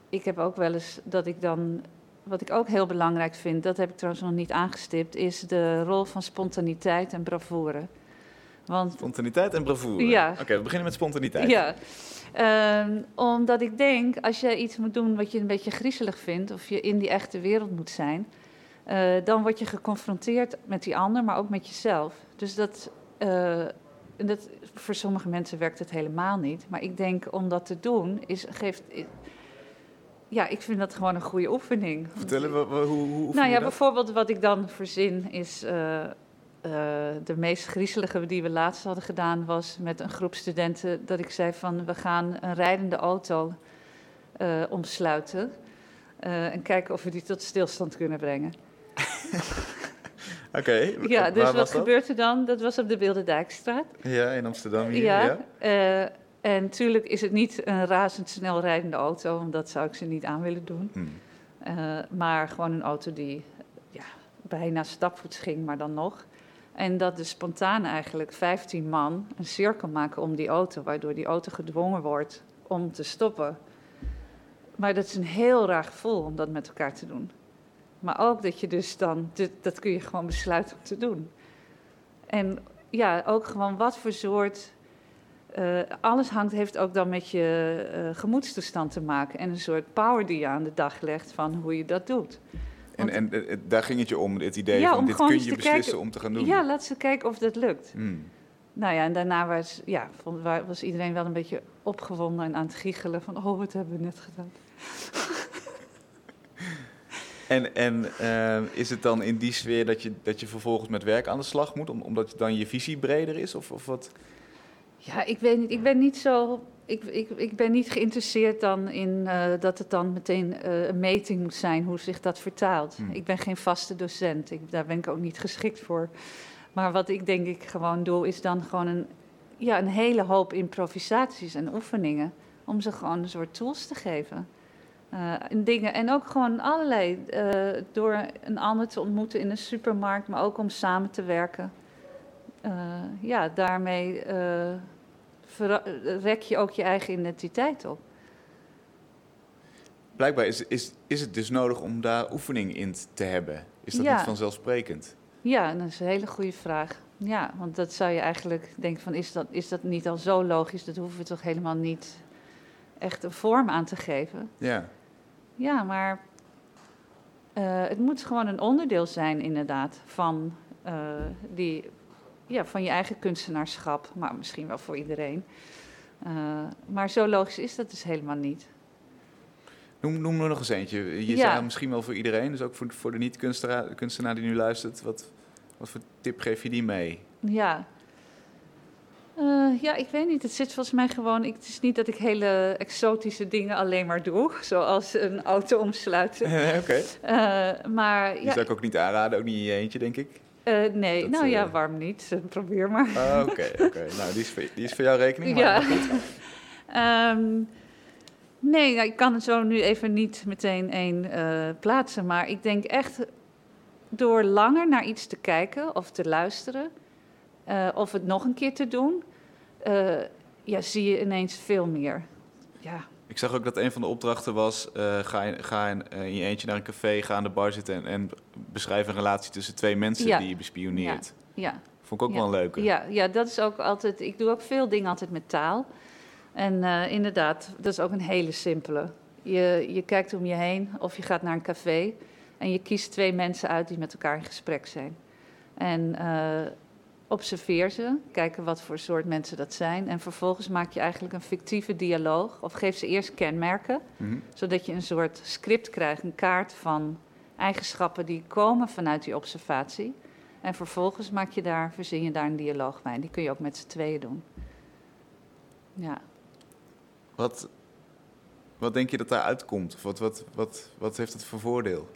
ik heb ook wel eens dat ik dan, wat ik ook heel belangrijk vind, dat heb ik trouwens nog niet aangestipt, is de rol van spontaniteit en bravoure. Want Spontaniteit en bravoure. Ja. Oké, we beginnen met spontaniteit. ja, Ehm, omdat ik denk, als je iets moet doen wat je een beetje griezelig vindt, of je in die echte wereld moet zijn, eh, dan word je geconfronteerd met die ander, maar ook met jezelf. Dus dat, en dat, voor sommige mensen werkt het helemaal niet. Maar ik denk om dat te doen, is, geeft. Ja, ik vind dat gewoon een goede oefening. Vertel eens, wa- wa- hoe, hoe oefen Nou ja, dat? bijvoorbeeld wat ik dan verzin is. eh, eh, de meest griezelige die we laatst hadden gedaan was met een groep studenten. Dat ik zei van we gaan een rijdende auto eh, omsluiten. eh, en kijken of we die tot stilstand kunnen brengen. Oké, Ja, dus wat gebeurt er dan? Dat was op de Bilderdijkstraat. Ja, in Amsterdam hier. Ja. Ja. eh, en natuurlijk is het niet een razendsnel rijdende auto, want dat zou ik ze niet aan willen doen. Hm. Eh, maar gewoon een auto die ja, bijna stapvoets ging, maar dan nog. En dat de spontaan eigenlijk 15 man een cirkel maken om die auto, waardoor die auto gedwongen wordt om te stoppen. Maar dat is een heel raar gevoel om dat met elkaar te doen. Maar ook dat je dus dan, dat kun je gewoon besluiten om te doen. En ja, ook gewoon wat voor soort. eh, alles hangt, heeft ook dan met je eh, gemoedstoestand te maken. En een soort power die je aan de dag legt van hoe je dat doet. En, en eh, daar ging het je om, het idee Ja, van dit kun je beslissen kijken- om te gaan doen. Ja, laat ze kijken of dat lukt. Hm. Nou ja, en daarna was, ja, vond- was iedereen wel een beetje opgewonden en aan het giechelen van... oh, wat hebben we net gedaan. En, en eh, is het dan in die sfeer dat je, dat je vervolgens met werk aan de slag moet, om- omdat dan je visie breder is? Of, of wat? Ja, ik weet niet. Ik ben niet zo ik, ik, ik ben niet geïnteresseerd dan in uh, dat het dan meteen uh, een meting moet zijn hoe zich dat vertaalt. Hmm. Ik ben geen vaste docent, ik, daar ben ik ook niet geschikt voor. Maar wat ik denk ik gewoon doe, is dan gewoon een, ja, een hele hoop improvisaties en oefeningen. Om ze gewoon een soort tools te geven. Uh, en dingen. En ook gewoon allerlei. door een ander te ontmoeten in een supermarkt, maar ook om samen te werken. ja, daarmee rek je ook je eigen identiteit op. Blijkbaar is, is, is het dus nodig om daar oefening in te hebben. Is dat niet vanzelfsprekend? Ja, dat is een hele goede vraag. Ja, want dat zou je eigenlijk denken van, is dat, is dat niet al zo logisch? Dat hoeven we toch helemaal niet echt een vorm aan te geven? Ja. Ja, maar uh, het moet gewoon een onderdeel zijn inderdaad van uh, die ja, van je eigen kunstenaarschap, maar misschien wel voor iedereen. Uh, maar zo logisch is dat dus helemaal niet. Noem, noem er nog eens eentje. Je ja. zei misschien wel voor iedereen, dus ook voor, voor de niet-kunstenaar die nu luistert. Wat, wat voor tip geef je die mee? Ja. Uh, ja, ik weet niet. Het zit volgens mij gewoon. Ik, het is niet dat ik hele exotische dingen alleen maar doe, zoals een auto omsluiten. Oké. Okay. Uh, maar die zou ik ook niet aanraden, ook niet in je eentje, denk ik. Uh, nee, nou ja, waarom niet? Probeer maar. Ah, oké, oké. Nou, die is, voor, die is voor jouw rekening. Ja. um, nee, nou, ik kan het zo nu even niet meteen één plaatsen. Maar ik denk echt door langer naar iets te kijken of te luisteren... Uh, of het nog een keer te doen... ja, zie je ineens veel meer. Ja, ik zag ook dat een van de opdrachten was: uh, ga, in, ga in, in, je eentje naar een café, ga aan de bar zitten en, en beschrijf een relatie tussen twee mensen die je bespioneert. Ja. ja. Vond ik ook wel een leuke. Ja, ja, dat is ook altijd. Ik doe ook veel dingen altijd met taal. En inderdaad, dat is ook een hele simpele. Je, je kijkt om je heen of je gaat naar een café en je kiest twee mensen uit die met elkaar in gesprek zijn. En observeer ze, kijken wat voor soort mensen dat zijn. En vervolgens maak je eigenlijk een fictieve dialoog. Of geef ze eerst kenmerken, mhm. zodat je een soort script krijgt, een kaart van eigenschappen die komen vanuit die observatie. En vervolgens maak je daar, verzin je daar een dialoog bij. Die kun je ook met z'n tweeën doen. Ja. Wat, wat denk je dat daar uitkomt? Of wat, wat, wat, wat heeft het voor voordeel?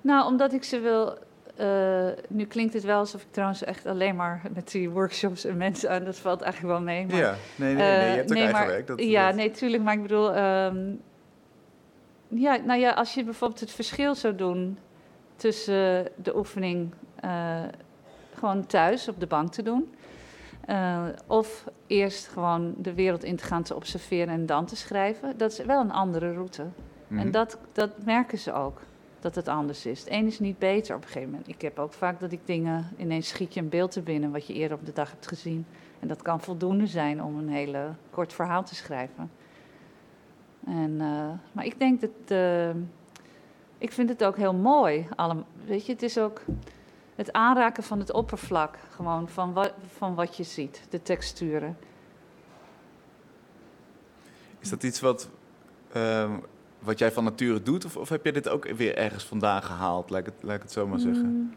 Nou, omdat ik ze wil uh, nu klinkt het wel alsof ik trouwens echt alleen maar met die workshops en mensen aan, dat valt eigenlijk wel mee. Maar, ja, nee, nee, nee, je hebt ook nee, eigen werk. Dat, ja, nee, tuurlijk, maar ik bedoel, um, ja, nou ja, als je bijvoorbeeld het verschil zou doen tussen de oefening uh, gewoon thuis op de bank te doen, uh, of eerst gewoon de wereld in te gaan te observeren en dan te schrijven, dat is wel een andere route. Mm -hmm. En mhm. dat, dat merken ze ook dat het anders is. Het is niet beter op een gegeven moment. Ik heb ook vaak dat ik dingen, ineens schiet je een beeld te binnen wat je eerder op de dag hebt gezien. En dat kan voldoende zijn om een hele kort verhaal te schrijven. En, uh, maar ik denk dat, uh, ik vind het ook heel mooi. Alle, weet je, het is ook het aanraken van het oppervlak, gewoon van, wa van wat je ziet, de texturen. Is dat iets wat uh, wat jij van nature doet? Of, of heb je dit ook weer ergens vandaan gehaald, laat ik het, laat ik het zo maar zeggen? Mm.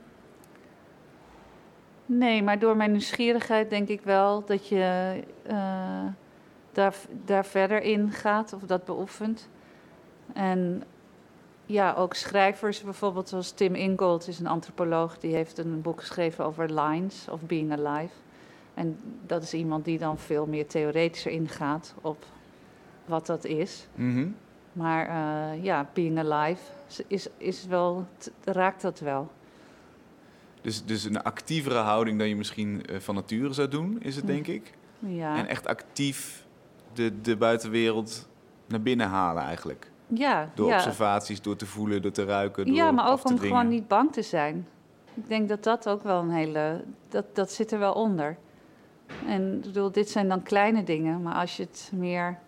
Nee, maar door mijn nieuwsgierigheid denk ik wel dat je uh, daar, daar verder in gaat of dat beoefent. En ja, ook schrijvers bijvoorbeeld zoals Tim Ingold is een antropoloog. Die heeft een boek geschreven over lines of being alive. En dat is iemand die dan veel meer theoretischer ingaat op wat dat is. Mm maar uh, ja, being alive is, is wel, raakt dat wel. Dus, dus een actievere houding dan je misschien uh, van nature zou doen, is het denk ik. Ja. En echt actief de, de buitenwereld naar binnen halen eigenlijk. Ja. Door ja. observaties, door te voelen, door te ruiken. Door ja, maar ook om gewoon niet bang te zijn. Ik denk dat dat ook wel een hele. Dat, dat zit er wel onder. En ik bedoel, dit zijn dan kleine dingen, maar als je het meer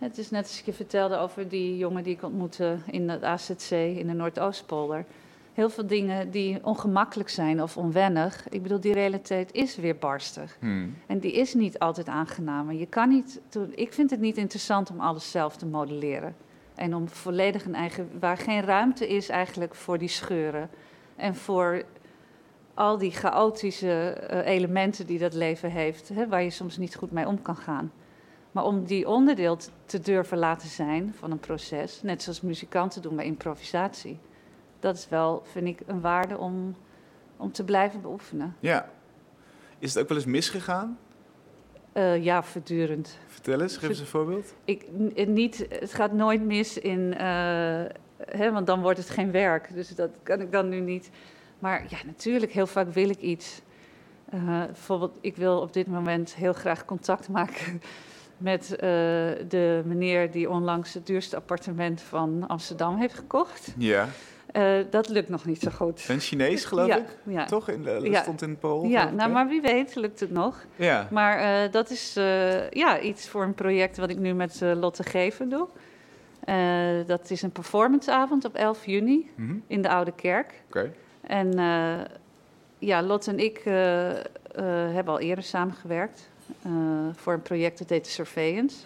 het is net als ik je vertelde over die jongen die ik ontmoette in het AZC in de Noordoostpolder. Heel veel dingen die ongemakkelijk zijn of onwennig. Ik bedoel, die realiteit is weer barstig. Hmm. En die is niet altijd aangenaam. Je kan niet, ik vind het niet interessant om alles zelf te modelleren. En om volledig een eigen. waar geen ruimte is eigenlijk voor die scheuren. En voor al die chaotische uh, elementen die dat leven heeft. Hè, waar je soms niet goed mee om kan gaan. Maar om die onderdeel te, durven laten zijn van een proces, net zoals muzikanten doen bij improvisatie, dat is wel, vind ik, een waarde om, om te blijven beoefenen. Ja. Is het ook wel eens misgegaan? Eh, ja, voortdurend. Vertel eens, geef eens een voorbeeld. Ik, n- niet, het gaat nooit mis in, eh, hè, want dan wordt het geen werk. Dus dat kan ik dan nu niet. Maar ja, natuurlijk, heel vaak wil ik iets. Eh, bijvoorbeeld, ik wil op dit moment heel graag contact maken met eh, de meneer die onlangs het duurste appartement van Amsterdam heeft gekocht. Ja. Eh, dat lukt nog niet zo goed. Een Chinees, geloof ja, ik? Ja, Toch? In de, Ja. stond in Parool. ja nou, hè? maar wie weet lukt het nog. Ja. Maar eh, dat is ja, iets voor een project wat ik nu met Lotte Geven doe. Dat is een performanceavond op 11 juni Mhm. in de Oude Kerk. Oké. En ja, Lotte en ik hebben al eerder samengewerkt voor een project dat heet Surveillance.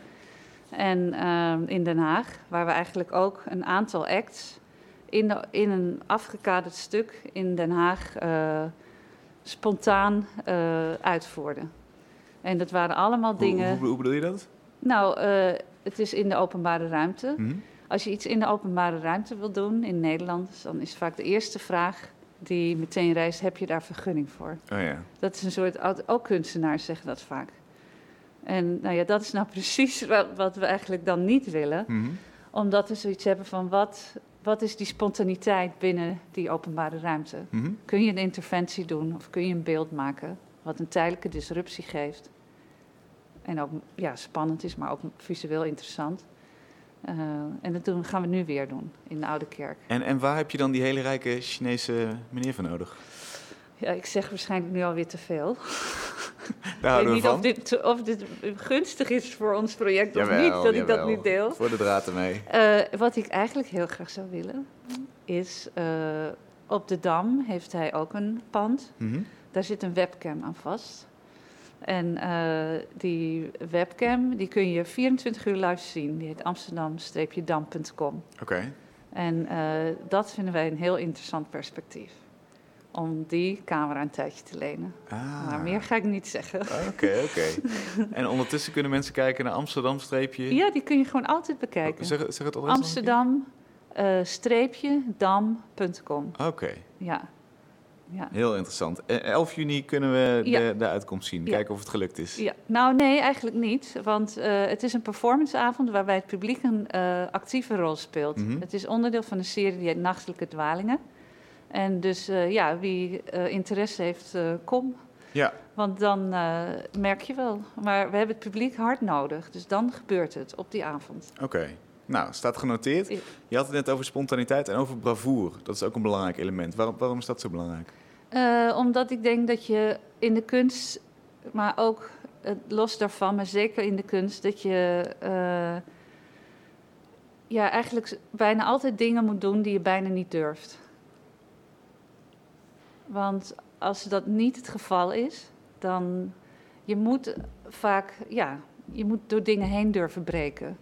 En eh, in Den Haag, waar we eigenlijk ook een aantal acts in, de, in een afgekaderd stuk in Den Haag eh, spontaan eh, uitvoerden. En dat waren allemaal dingen. hoe, hoe bedoel je dat? Nou, eh, het is in de openbare ruimte. Mhm. Als je iets in de openbare ruimte wil doen in Nederland, dan is vaak de eerste vraag die meteen reist: heb je daar vergunning voor? Oh ja. Dat is een soort, ook kunstenaars zeggen dat vaak. En nou ja, dat is nou precies wat, wat we eigenlijk dan niet willen, Mhm. omdat we zoiets hebben van wat, wat is die spontaniteit binnen die openbare ruimte? Mhm. Kun je een interventie doen of kun je een beeld maken wat een tijdelijke disruptie geeft? En ook ja, spannend is, maar ook visueel interessant. Eh, en dat doen, gaan we nu weer doen in de Oude Kerk. En, en waar heb je dan die hele rijke Chinese meneer voor nodig? Ja, ik zeg waarschijnlijk nu alweer te veel. Daar Ik weet niet van. of dit, of dit gunstig is voor ons project of niet, dat ik dat niet deel. Voor de draad ermee. Eh, wat ik eigenlijk heel graag zou willen, is eh, op de Dam heeft hij ook een pand. Mhm. Daar zit een webcam aan vast. En eh, die webcam die kun je 24 uur live zien. Die heet amsterdam-dam.com. Oké. En eh, dat vinden wij een heel interessant perspectief. Om die camera een tijdje te lenen. Ah. Maar meer ga ik niet zeggen. Oké, oké. en ondertussen kunnen mensen kijken naar Amsterdam streepje. Ja, die kun je gewoon altijd bekijken. Zeg, zeg het adres nog een keer. Amsterdam-dam.com. Oké, Ja. Ja. heel interessant. Eh, 11 juni kunnen we de, Ja. de uitkomst zien. Ja. Kijken of het gelukt is. Ja, nou nee, eigenlijk niet. Want eh, het is een performanceavond waarbij het publiek een eh, actieve rol speelt. Mhm. Het is onderdeel van een serie die heet Nachtelijke Dwalingen. En dus eh, ja, wie interesse heeft, kom. Ja. Want dan merk je wel. Maar we hebben het publiek hard nodig. Dus dan gebeurt het op die avond. Oké. Nou, staat genoteerd. Je had het net over spontaniteit en over bravoure. Dat is ook een belangrijk element. Waarom, waarom is dat zo belangrijk? Eh, omdat ik denk dat je in de kunst, maar ook los daarvan, maar zeker in de kunst, dat je eh, ja, eigenlijk bijna altijd dingen moet doen die je bijna niet durft. Want als dat niet het geval is, dan je moet vaak, ja, je moet door dingen heen durven breken.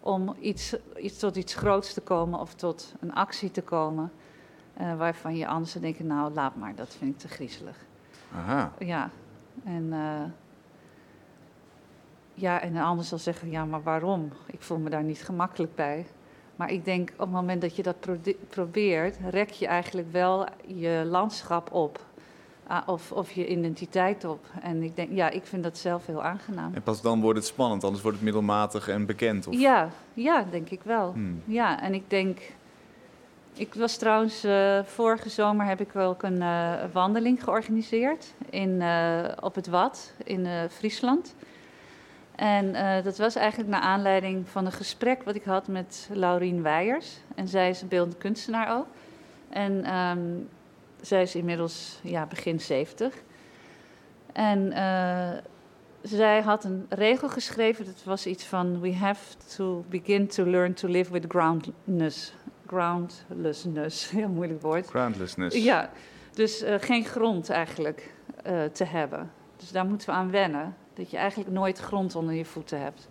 Om iets, iets tot iets groots te komen of tot een actie te komen. Eh, waarvan je anders zou denken, nou laat maar, dat vind ik te griezelig. Aha. Ja, en, eh, ja, en een ander zal zeggen, ja, maar waarom? Ik voel me daar niet gemakkelijk bij. Maar ik denk, op het moment dat je dat pro- probeert, rek je eigenlijk wel je landschap op. Ah, of, of je identiteit op. En ik denk, ja, ik vind dat zelf heel aangenaam. En pas dan wordt het spannend, anders wordt het middelmatig en bekend. Of... Ja, ja, denk ik wel. Hmm. Ja, en ik denk. Ik was trouwens, eh, vorige zomer heb ik ook een eh, wandeling georganiseerd in, eh, op het Wad in Friesland. En dat was eigenlijk naar aanleiding van een gesprek wat ik had met Laurien Weijers. En zij is een beeldend kunstenaar ook. En ehm, zij is inmiddels ja, begin 70. En zij had een regel geschreven, dat was iets van... We have to begin to learn to live with groundness. Groundlessness, heel moeilijk woord. Groundlessness. Ja, dus eh, geen grond eigenlijk eh, te hebben. Dus daar moeten we aan wennen. Dat je eigenlijk nooit grond onder je voeten hebt.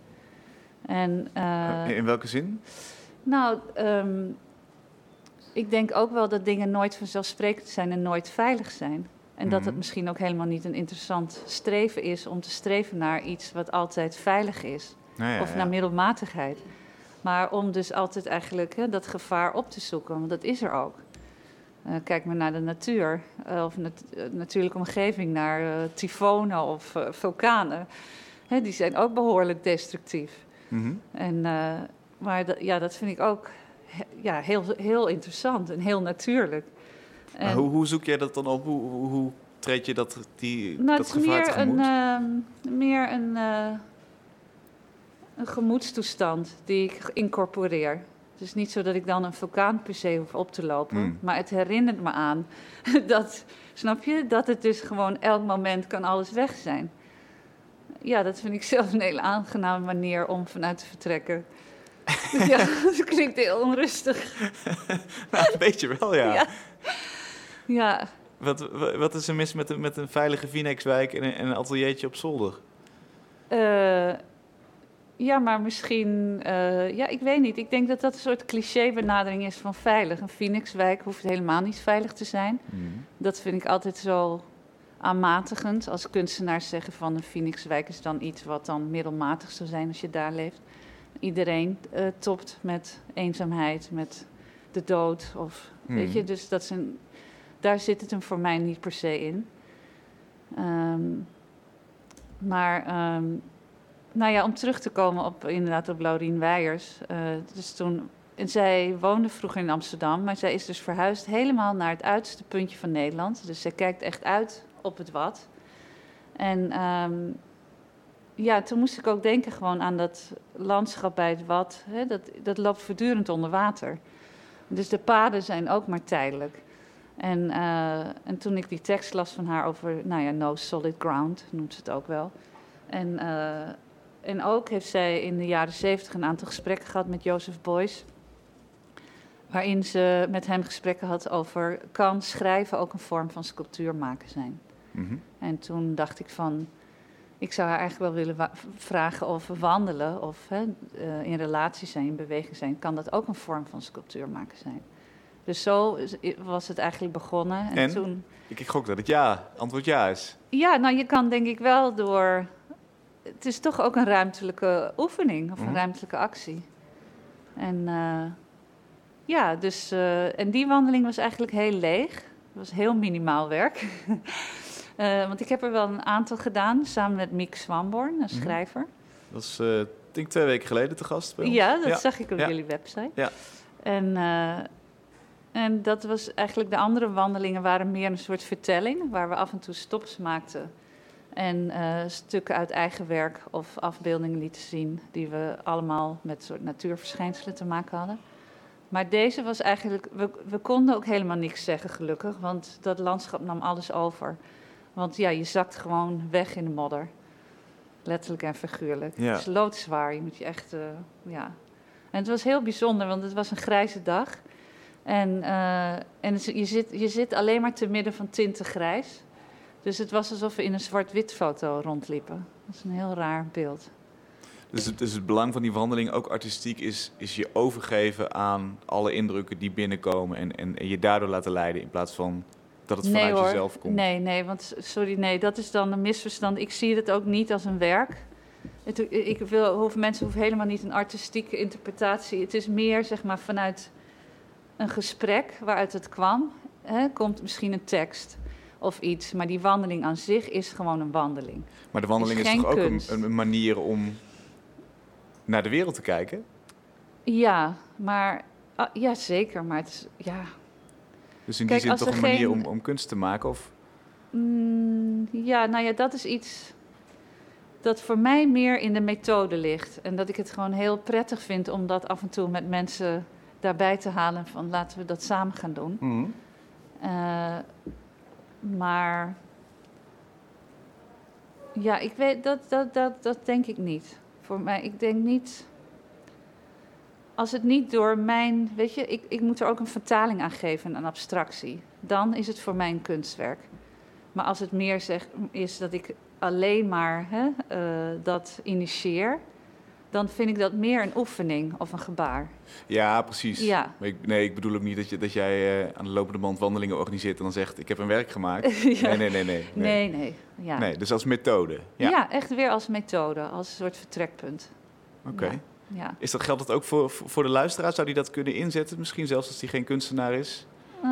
En, eh, In welke zin? nou, ehm, ik denk ook wel dat dingen nooit vanzelfsprekend zijn en nooit veilig zijn. En dat het Mhm. misschien ook helemaal niet een interessant streven is om te streven naar iets wat altijd veilig is. Nou ja, of ja. naar middelmatigheid. Maar om dus altijd eigenlijk hè, dat gevaar op te zoeken, want dat is er ook. Eh, kijk maar naar de natuur, eh, of nat eh, natuurlijke omgeving, naar eh, tyfonen of vulkanen. Hè, die zijn ook behoorlijk destructief. Mhm. En, maar dat- ja, dat vind ik ook he- ja, heel, heel interessant en heel natuurlijk. Maar hoe, hoe zoek jij dat dan op? Hoe, hoe, hoe treed je dat, die, nou, dat het is gevaar meer een, tegemoet? ehm, meer een, een gemoedstoestand die ik incorporeer. Het is niet zo dat ik dan een vulkaan per se hoef op te lopen. Hmm. Maar het herinnert me aan dat, snap je, dat het dus gewoon elk moment kan alles weg zijn. Ja, dat vind ik zelf een hele aangename manier om vanuit te vertrekken. ja, dat klinkt heel onrustig. Nou, een beetje wel, ja. Ja. Ja, Wat, wa- wat is er mis met een, met een veilige Phoenixwijk en een, en een ateliertje op zolder? Eh, ja, maar misschien... eh, ja, ik weet niet. Ik denk dat dat een soort cliché-benadering is van veilig. Een Phoenixwijk hoeft helemaal niet veilig te zijn. Dat vind ik altijd zo aanmatigend. Als kunstenaars zeggen van een Phoenixwijk is dan iets wat dan middelmatig zou zijn als je daar leeft. Iedereen eh, topt met eenzaamheid, met de dood. Of, Weet Mhm. je, dus dat is een, daar zit het hem voor mij niet per se in. Ehm, maar, ehm, nou ja, om terug te komen op inderdaad op Laurien Weijers. eh, dus toen, en zij woonde vroeger in Amsterdam, maar zij is dus verhuisd helemaal naar het uiterste puntje van Nederland. Dus zij kijkt echt uit op het wat. En ehm, ja, toen moest ik ook denken gewoon aan dat landschap bij het wat. Hè, dat, dat loopt voortdurend onder water. Dus de paden zijn ook maar tijdelijk. En, eh, en toen ik die tekst las van haar over, nou ja, no solid ground, noemt ze het ook wel. En, eh, en ook heeft zij in de jaren zeventig een aantal gesprekken gehad met Joseph Beuys. Waarin ze met hem gesprekken had over, kan schrijven ook een vorm van sculptuur maken zijn? Mhm. En toen dacht ik van, ik zou haar eigenlijk wel willen vragen of wandelen of hè, eh, in relatie zijn, in beweging zijn. Kan dat ook een vorm van sculptuur maken zijn? Dus zo was het eigenlijk begonnen. En, En? toen, Ik, ik gok dat het ja, antwoord ja is. ja, nou je kan denk ik wel door. Het is toch ook een ruimtelijke oefening of een Mhm. ruimtelijke actie. En eh, ja, dus. eh, en die wandeling was eigenlijk heel leeg. Het was heel minimaal werk. Eh, want ik heb er wel een aantal gedaan samen met Miek Swamborn, een Mhm. schrijver. Dat is, ik denk twee weken geleden te gast bij ons. Ja, dat Ja. zag ik op Ja. jullie website. Ja. En, en dat was eigenlijk de andere wandelingen waren meer een soort vertelling, waar we af en toe stops maakten. En eh, stukken uit eigen werk of afbeeldingen lieten zien, die we allemaal met soort natuurverschijnselen te maken hadden. Maar deze was eigenlijk, we, we konden ook helemaal niks zeggen, gelukkig, want dat landschap nam alles over. Want ja, je zakt gewoon weg in de modder. Letterlijk en figuurlijk. Ja. Het is loodzwaar, je moet je echt, eh, ja. En het was heel bijzonder, want het was een grijze dag. En, eh, en je, zit, je zit alleen maar te midden van tinten grijs. Dus het was alsof we in een zwart-wit foto rondliepen. Dat is een heel raar beeld. Dus, het, dus het belang van die wandeling, ook artistiek, is, is je overgeven aan alle indrukken die binnenkomen. En, en, en je daardoor laten leiden in plaats van dat het vanuit hoor. jezelf komt. Nee, nee, want sorry, nee, dat is dan een misverstand. Ik zie het ook niet als een werk. Het, ik wil, hoef, mensen hoeven helemaal niet een artistieke interpretatie. Het is meer zeg maar vanuit een gesprek waaruit het kwam. Hè, komt misschien een tekst of iets. Maar die wandeling aan zich is gewoon een wandeling. Maar de wandeling Is is, toch ook een, een manier om naar de wereld te kijken? Ja, maar ah, ja, zeker. Maar het is ja. Dus in Kijk, die zin toch een manier geen- om, om kunst te maken? Of, Mm, ja, nou ja, dat is iets dat voor mij meer in de methode ligt. En dat ik het gewoon heel prettig vind om dat af en toe met mensen daarbij te halen. Van laten we dat samen gaan doen. Eh, maar ja, ik weet dat, dat, dat, dat denk ik niet. Voor mij, ik denk niet. Als het niet door mijn, weet je, ik, ik moet er ook een vertaling aan geven, een abstractie. Dan is het voor mij kunstwerk. Maar als het meer zeg, is dat ik alleen maar hè, eh, dat initieer, dan vind ik dat meer een oefening of een gebaar. ja, precies. Ja. Maar ik, nee, ik bedoel ook niet dat, je, dat jij eh, aan de lopende band wandelingen organiseert en dan zegt: Ik heb een werk gemaakt. Ja. Nee, nee, nee. nee, Nee, nee. Ja. Nee, dus als methode. Ja. Ja. echt weer als methode, als een soort vertrekpunt. Oké. Ja, ja. Is dat, geldt dat ook voor, voor de luisteraar? Zou die dat kunnen inzetten? Misschien zelfs als die geen kunstenaar is? Eh,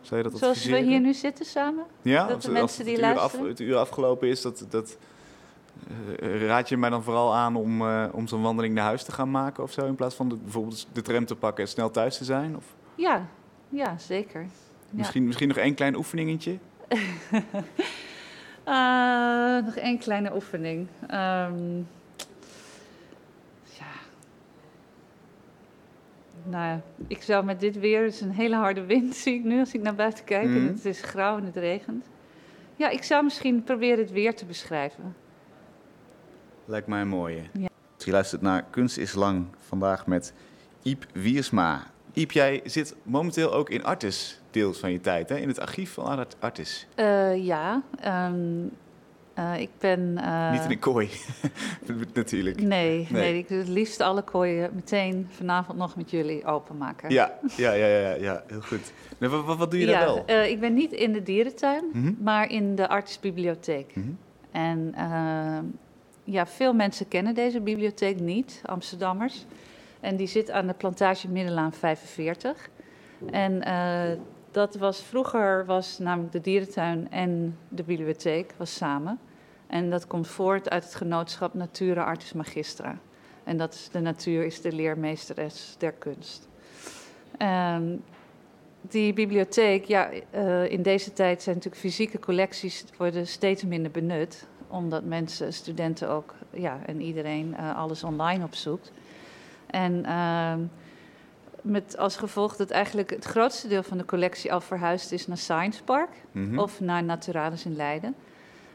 Zou je dat zoals we hier nu zitten samen. Ja, dat als, de als mensen die het, uur af, het uur afgelopen is, dat, dat, raad je mij dan vooral aan om, eh, om zo'n wandeling naar huis te gaan maken of zo? In plaats van de, bijvoorbeeld de tram te pakken en snel thuis te zijn? Of Ja, ja zeker. Ja. misschien, misschien nog één klein oefeningetje? Eh, nog één kleine oefening. Ehm, ja. Nou ja, ik zou met dit weer, het is een hele harde wind, zie ik nu als ik naar buiten kijk. Mhm. En het is grauw en het regent. Ja, ik zou misschien proberen het weer te beschrijven. Lijkt mij een mooie. Ja. Je luistert naar Kunst is Lang vandaag met Iep Wiersma. Iep, jij zit momenteel ook in Artis deels van je tijd, hè? in het archief van Art- Artis. Eh, ja, ehm, eh, ik ben... eh, Niet in een kooi, natuurlijk. Nee, Nee. nee. ik wil het liefst alle kooien meteen vanavond nog met jullie openmaken. Ja, ja, ja, ja, ja, heel goed. Nou, wat, wat, doe je daar Ja, wel? eh, ik ben niet in de dierentuin, Mhm. maar in de artsbibliotheek. Mhm. En eh, ja, veel mensen kennen deze bibliotheek niet, Amsterdammers. En die zit aan de plantage Middelaan 45. En eh, dat was vroeger was namelijk de dierentuin en de bibliotheek was samen. En dat komt voort uit het genootschap Natura Artis Magistra. En dat is de natuur is de leermeesteres der kunst. Ehm, die bibliotheek, ja, eh, in deze tijd zijn natuurlijk fysieke collecties worden steeds minder benut, omdat mensen, studenten ook, ja, en iedereen eh, alles online opzoekt. En ehm, met als gevolg dat eigenlijk het grootste deel van de collectie al verhuisd is naar Science Park Mhm. of naar Naturalis in Leiden.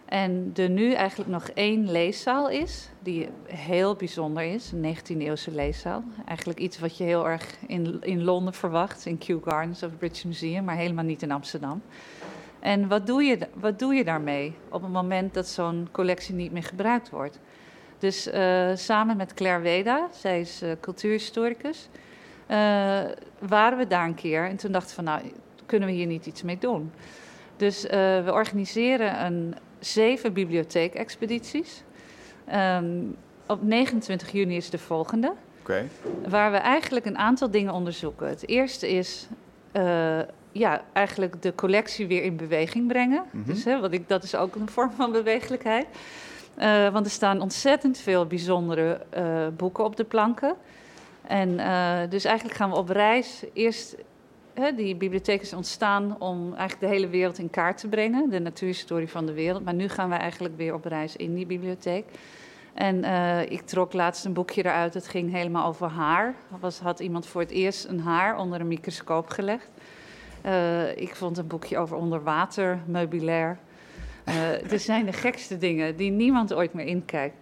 En er nu eigenlijk nog één leeszaal is, die heel bijzonder is, een 19e-eeuwse leeszaal. Eigenlijk iets wat je heel erg in, in Londen verwacht, in Kew Gardens of het British Museum, maar helemaal niet in Amsterdam. En wat doe je, wat doe je daarmee op het moment dat zo'n collectie niet meer gebruikt wordt? Dus eh, samen met Claire Weda, zij is eh, cultuurhistoricus, eh, waren we daar een keer. En toen dachten we van, nou, kunnen we hier niet iets mee doen? Dus we organiseren een zeven bibliotheekexpedities. Ehm, op 29 juni is de volgende, waar we eigenlijk een aantal dingen onderzoeken. Het eerste is ja, eigenlijk de collectie weer in beweging brengen. Mhm. Dus, hè, wat ik, dat is ook een vorm van bewegelijkheid. Eh, want er staan ontzettend veel bijzondere eh, boeken op de planken. En eh, dus eigenlijk gaan we op reis eerst hè, die bibliotheek is ontstaan om eigenlijk de hele wereld in kaart te brengen, de natuurhistorie van de wereld. Maar nu gaan we eigenlijk weer op reis in die bibliotheek. En ik trok laatst een boekje eruit, dat ging helemaal over haar. Was, had iemand voor het eerst een haar onder een microscoop gelegd. Eh, ik vond een boekje over onderwater, meubilair. Eh, er zijn de gekste dingen die niemand ooit meer inkijkt.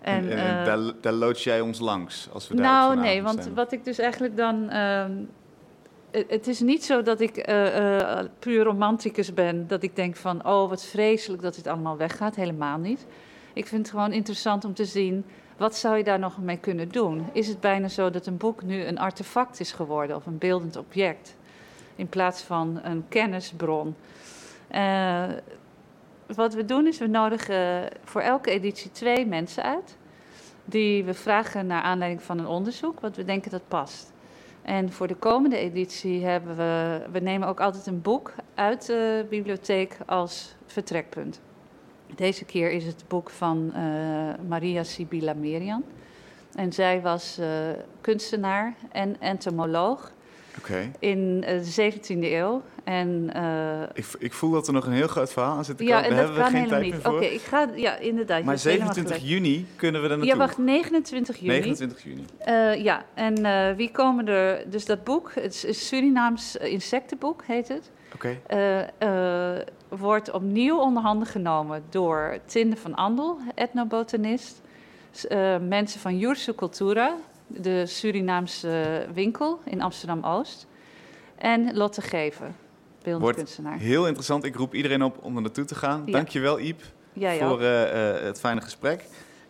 En, en, en eh, daar, daar loodst jij ons langs als we daar nou, nee, want zijn. wat ik dus eigenlijk dan. ehm, het- is niet zo dat ik eh, eh, puur romanticus ben. Dat ik denk van, oh, wat vreselijk dat dit allemaal weggaat. Helemaal niet. Ik vind het gewoon interessant om te zien, wat zou je daar nog mee kunnen doen? Is het bijna zo dat een boek nu een artefact is geworden of een beeldend object? In plaats van een kennisbron. Eh, wat we doen is, we nodigen voor elke editie twee mensen uit die we vragen naar aanleiding van een onderzoek, wat we denken dat past. En voor de komende editie hebben we, we nemen ook altijd een boek uit de bibliotheek als vertrekpunt. Deze keer is het boek van eh, Maria Sibilla Merian. En zij was eh, kunstenaar en entomoloog In eh, de 17e eeuw. En eh, Ik, ik voel dat er nog een heel groot verhaal aan zit te ja, komen. en Daar dat hebben we geen tijd niet. meer Oké, ik ga, ja, inderdaad. maar hebt helemaal 27 gelijk. juni kunnen we er naartoe. Ja, wacht, 29 juni. 29 juni. Eh, ja, en wie komen er? Dus dat boek, het is Surinaams insectenboek heet het. Oké. wordt opnieuw onder handen genomen door Tinde van Andel, etnobotanist. mensen van Jursu Cultura, de Surinaamse winkel in Amsterdam-Oost. En Lotte Gever, beeldend kunstenaar. Heel interessant. Ik roep iedereen op om er naartoe te gaan. Ja. Dankjewel, Iep, Jij voor eh, eh, het fijne gesprek.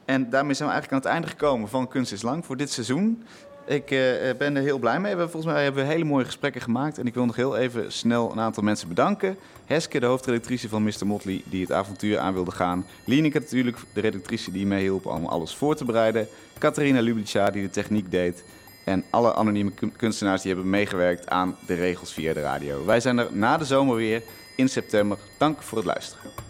En daarmee zijn we eigenlijk aan het einde gekomen van Kunst is Lang voor dit seizoen. Ik uh, ben er heel blij mee. We volgens mij hebben we hele mooie gesprekken gemaakt. En ik wil nog heel even snel een aantal mensen bedanken. Heske, de hoofdredactrice van Mr. Motley, die het avontuur aan wilde gaan. Lieneke natuurlijk, de redactrice die meehielp om alles voor te bereiden. Catharina Lublica, die de techniek deed. En alle anonieme kunstenaars die hebben meegewerkt aan de regels via de radio. Wij zijn er na de zomer weer in september. Dank voor het luisteren.